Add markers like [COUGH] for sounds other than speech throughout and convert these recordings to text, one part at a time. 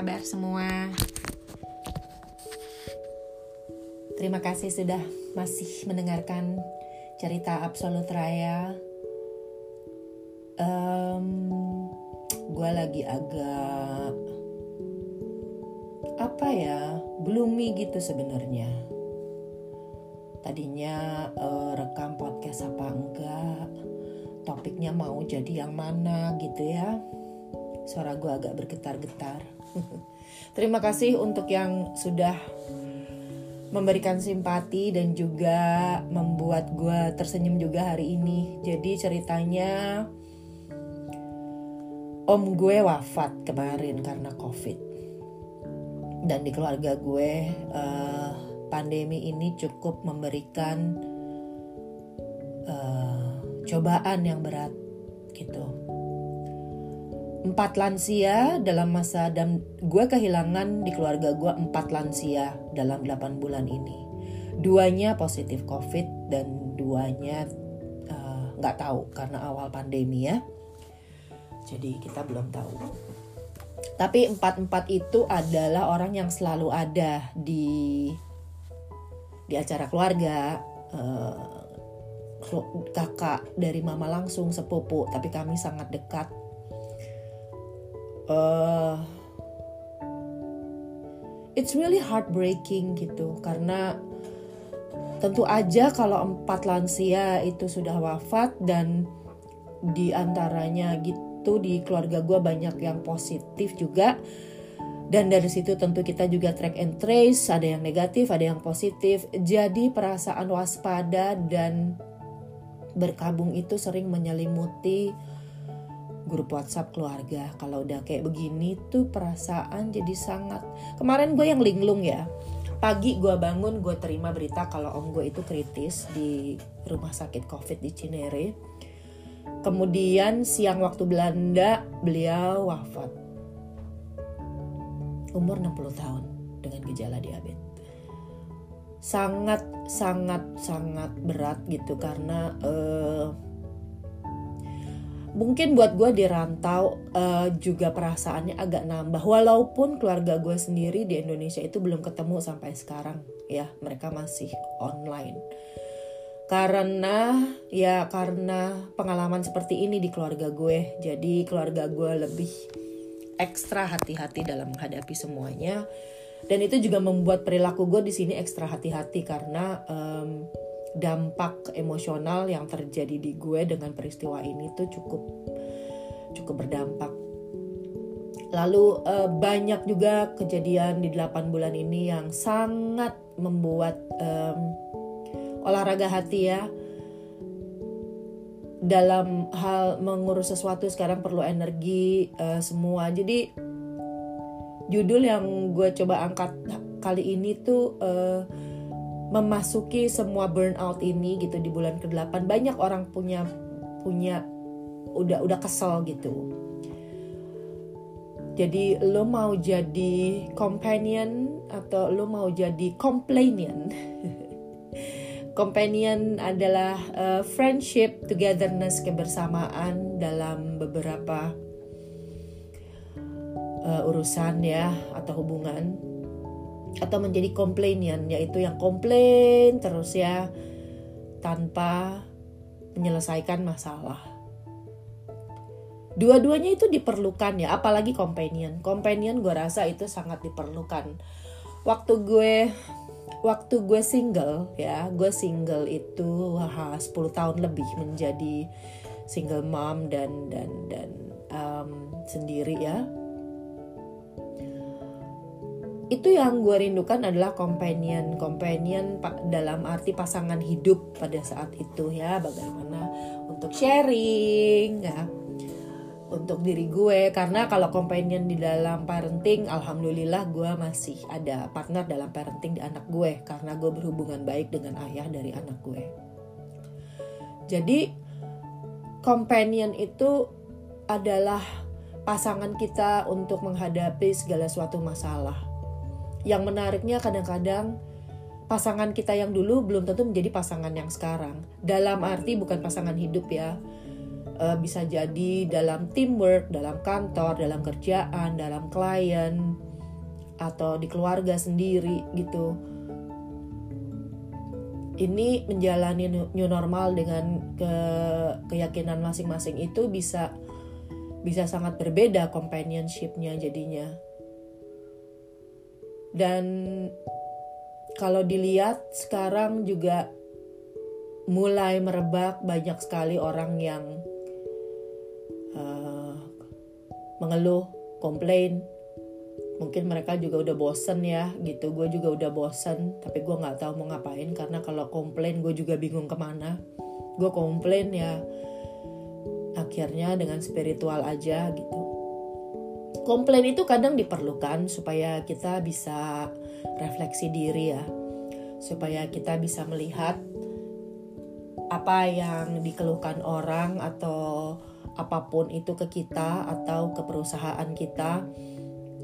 kabar semua? Terima kasih sudah masih mendengarkan cerita Absolut Raya. Um, gue lagi agak apa ya, gloomy gitu sebenarnya. Tadinya uh, rekam podcast apa enggak, topiknya mau jadi yang mana gitu ya Suara gue agak bergetar-getar. [LAUGHS] Terima kasih untuk yang sudah memberikan simpati dan juga membuat gue tersenyum juga hari ini. Jadi ceritanya om gue wafat kemarin karena covid. Dan di keluarga gue uh, pandemi ini cukup memberikan uh, cobaan yang berat gitu empat lansia dalam masa dan gue kehilangan di keluarga gue empat lansia dalam 8 bulan ini. Duanya positif covid dan duanya eh, nggak uh, tahu karena awal pandemi ya. Jadi kita belum tahu. Tapi empat-empat itu adalah orang yang selalu ada di di acara keluarga uh, kakak dari mama langsung sepupu. Tapi kami sangat dekat uh, it's really heartbreaking gitu karena tentu aja kalau empat lansia itu sudah wafat dan di antaranya gitu di keluarga gue banyak yang positif juga. Dan dari situ tentu kita juga track and trace ada yang negatif ada yang positif. Jadi perasaan waspada dan berkabung itu sering menyelimuti grup WhatsApp keluarga. Kalau udah kayak begini tuh perasaan jadi sangat. Kemarin gue yang linglung ya. Pagi gue bangun gue terima berita kalau om gue itu kritis di rumah sakit covid di Cinere. Kemudian siang waktu Belanda beliau wafat. Umur 60 tahun dengan gejala diabetes. Sangat sangat sangat berat gitu karena uh, mungkin buat gue di rantau uh, juga perasaannya agak nambah. Walaupun keluarga gue sendiri di Indonesia itu belum ketemu sampai sekarang ya mereka masih online. Karena ya karena pengalaman seperti ini di keluarga gue. Jadi keluarga gue lebih ekstra hati-hati dalam menghadapi semuanya. Dan itu juga membuat perilaku gue di sini ekstra hati-hati karena um, dampak emosional yang terjadi di gue dengan peristiwa ini tuh cukup cukup berdampak. Lalu uh, banyak juga kejadian di 8 bulan ini yang sangat membuat um, olahraga hati ya. Dalam hal mengurus sesuatu sekarang perlu energi uh, semua. Jadi judul yang gue coba angkat kali ini tuh uh, memasuki semua burnout ini gitu di bulan ke-8 banyak orang punya punya udah udah kesel gitu. Jadi lo mau jadi companion atau lo mau jadi companion? [LAUGHS] companion adalah uh, friendship, togetherness, kebersamaan dalam beberapa uh, urusan ya atau hubungan atau menjadi komplainian yaitu yang komplain terus ya tanpa menyelesaikan masalah. Dua-duanya itu diperlukan ya, apalagi companion. Companion gue rasa itu sangat diperlukan. Waktu gue waktu gue single ya, gue single itu wah 10 tahun lebih menjadi single mom dan dan dan um, sendiri ya itu yang gue rindukan adalah companion. Companion dalam arti pasangan hidup pada saat itu ya. Bagaimana untuk sharing ya. Untuk diri gue. Karena kalau companion di dalam parenting alhamdulillah gue masih ada partner dalam parenting di anak gue. Karena gue berhubungan baik dengan ayah dari anak gue. Jadi companion itu adalah pasangan kita untuk menghadapi segala suatu masalah yang menariknya kadang-kadang pasangan kita yang dulu belum tentu menjadi pasangan yang sekarang. Dalam arti bukan pasangan hidup ya. E, bisa jadi dalam teamwork, dalam kantor, dalam kerjaan, dalam klien, atau di keluarga sendiri gitu ini menjalani new normal dengan ke keyakinan masing-masing itu bisa bisa sangat berbeda companionshipnya jadinya dan kalau dilihat sekarang juga mulai merebak banyak sekali orang yang uh, mengeluh komplain. Mungkin mereka juga udah bosen ya gitu. Gue juga udah bosen tapi gue nggak tahu mau ngapain karena kalau komplain gue juga bingung ke mana. Gue komplain ya akhirnya dengan spiritual aja gitu komplain itu kadang diperlukan supaya kita bisa refleksi diri ya. Supaya kita bisa melihat apa yang dikeluhkan orang atau apa pun itu ke kita atau ke perusahaan kita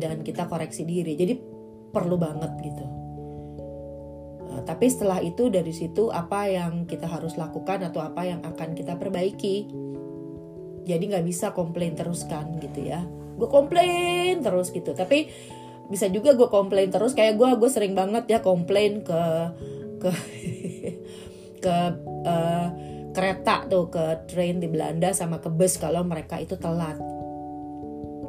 dan kita koreksi diri. Jadi perlu banget gitu. Nah, tapi setelah itu dari situ apa yang kita harus lakukan atau apa yang akan kita perbaiki? Jadi nggak bisa komplain terus kan gitu ya gue komplain terus gitu. Tapi bisa juga gue komplain terus kayak gue gue sering banget ya komplain ke ke [LAUGHS] ke uh, kereta tuh ke train di Belanda sama ke bus kalau mereka itu telat.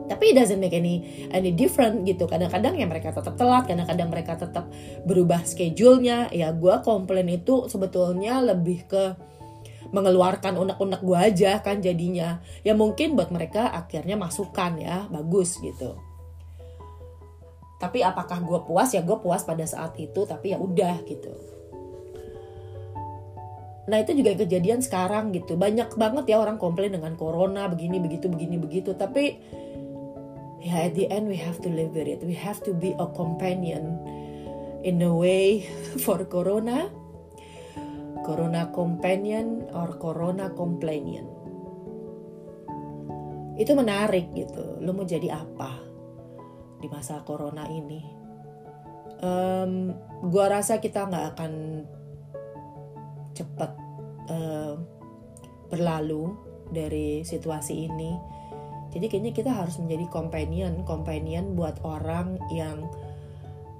Tapi it doesn't make any any different gitu. Kadang-kadang ya mereka tetap telat kadang-kadang mereka tetap berubah schedule-nya. Ya gue komplain itu sebetulnya lebih ke mengeluarkan unek-unek gue aja kan jadinya. Ya mungkin buat mereka akhirnya masukan ya bagus gitu. Tapi apakah gue puas? Ya gue puas pada saat itu tapi ya udah gitu. Nah itu juga kejadian sekarang gitu. Banyak banget ya orang komplain dengan corona Begini begitu begini begitu. Tapi ya at the end we have to live with it. We have to be a companion in a way [LAUGHS] for corona corona companion or corona companion. Itu menarik gitu. Lo mau jadi apa di masa corona ini? Um, gua rasa kita nggak akan cepat uh, berlalu dari situasi ini. Jadi kayaknya kita harus menjadi companion, companion buat orang yang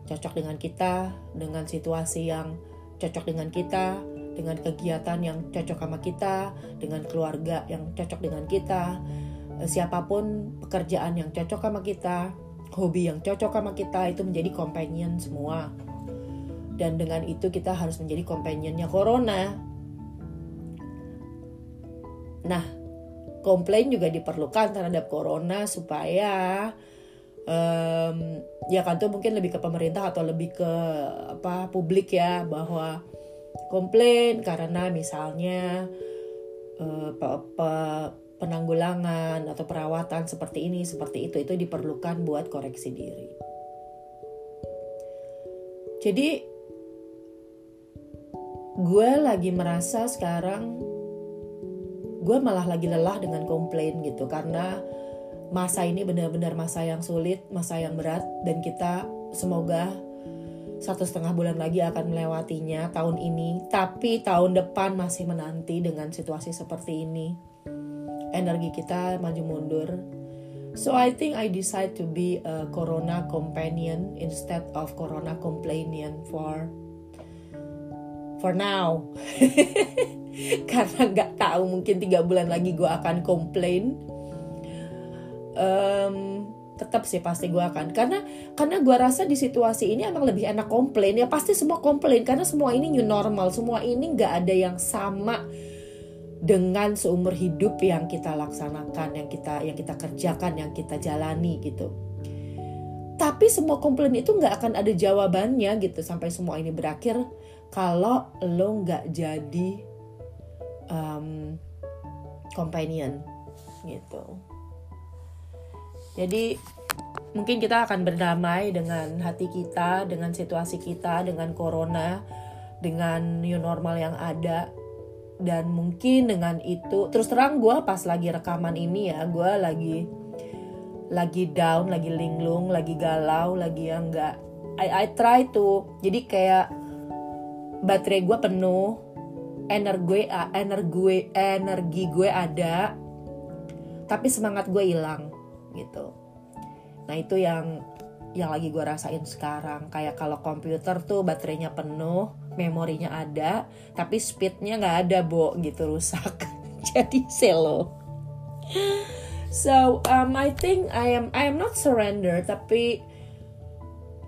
cocok dengan kita, dengan situasi yang cocok dengan kita, dengan kegiatan yang cocok sama kita, dengan keluarga yang cocok dengan kita, eh, siapa pun pekerjaan yang cocok sama kita, hobi yang cocok sama kita itu menjadi companion semua. Dan dengan itu kita harus menjadi companionnya corona. Nah, komplain juga diperlukan terhadap corona supaya um, ya kan tuh mungkin lebih ke pemerintah atau lebih ke apa publik ya bahwa komplain karena misalnya uh, pe, pe, penanggulangan atau perawatan seperti ini seperti itu itu diperlukan buat koreksi diri. Jadi gue lagi merasa sekarang gue malah lagi lelah dengan komplain gitu karena masa ini benar-benar masa yang sulit, masa yang berat dan kita semoga satu setengah bulan lagi akan melewatinya tahun ini, tapi tahun depan masih menanti dengan situasi seperti ini. Energi kita maju mundur. So I think I decide to be a Corona companion instead of Corona companion for for now. [LAUGHS] karena nggak tahu mungkin tiga bulan lagi gue akan komplain um, tetap sih pasti gue akan. Karena karena gue rasa di situasi ini emang lebih enak komplain. Ya pasti semua komplain karena semua ini new normal. Semua ini nggak ada yang sama dengan seumur hidup yang kita laksanakan yang kita yang kita kerjakan yang kita jalani gitu. Tapi semua komplain itu nggak akan ada jawabannya gitu sampai semua ini berakhir. Kalau lo nggak jadi um, companion gitu. Jadi mungkin kita akan berdamai dengan hati kita, dengan situasi kita, dengan corona, dengan new normal yang ada. Dan mungkin dengan itu terus terang gue pas lagi rekaman ini ya gue lagi lagi down, lagi linglung, lagi galau, lagi yang enggak I, I try to. Jadi kayak baterai gue penuh energi energi energi gue ada tapi semangat gue hilang gitu. Nah itu yang yang lagi gue rasain sekarang. Kayak kalau komputer tuh baterainya penuh memorinya ada tapi speednya nggak ada bo gitu rusak. [LAUGHS] Jadi selo. So um, I think I am I am not surrender tapi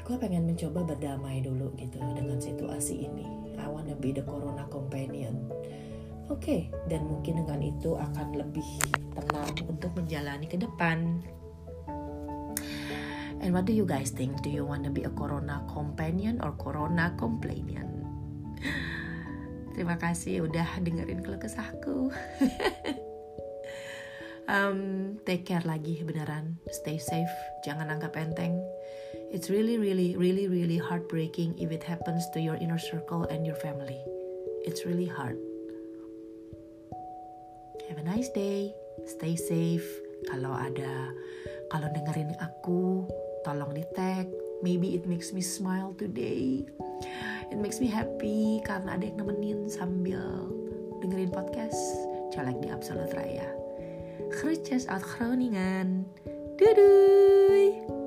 gue pengen mencoba berdamai dulu gitu dengan situasi ini. I wanna be the corona companion. Oke okay, dan mungkin dengan itu akan lebih tenang untuk menjalani ke depan And what do you guys think? Do you want to be a Corona companion or Corona companion? Terima kasih udah dengerin keluh kesahku. [LAUGHS] um, take care lagi beneran. Stay safe. Jangan anggap enteng. It's really, really, really, really heartbreaking if it happens to your inner circle and your family. It's really hard. Have a nice day. Stay safe. Kalau ada, kalau dengerin aku, tolong di tag maybe it makes me smile today it makes me happy karena ada yang nemenin sambil dengerin podcast caleg di Absolut Raya uit Groningen. Doei doei!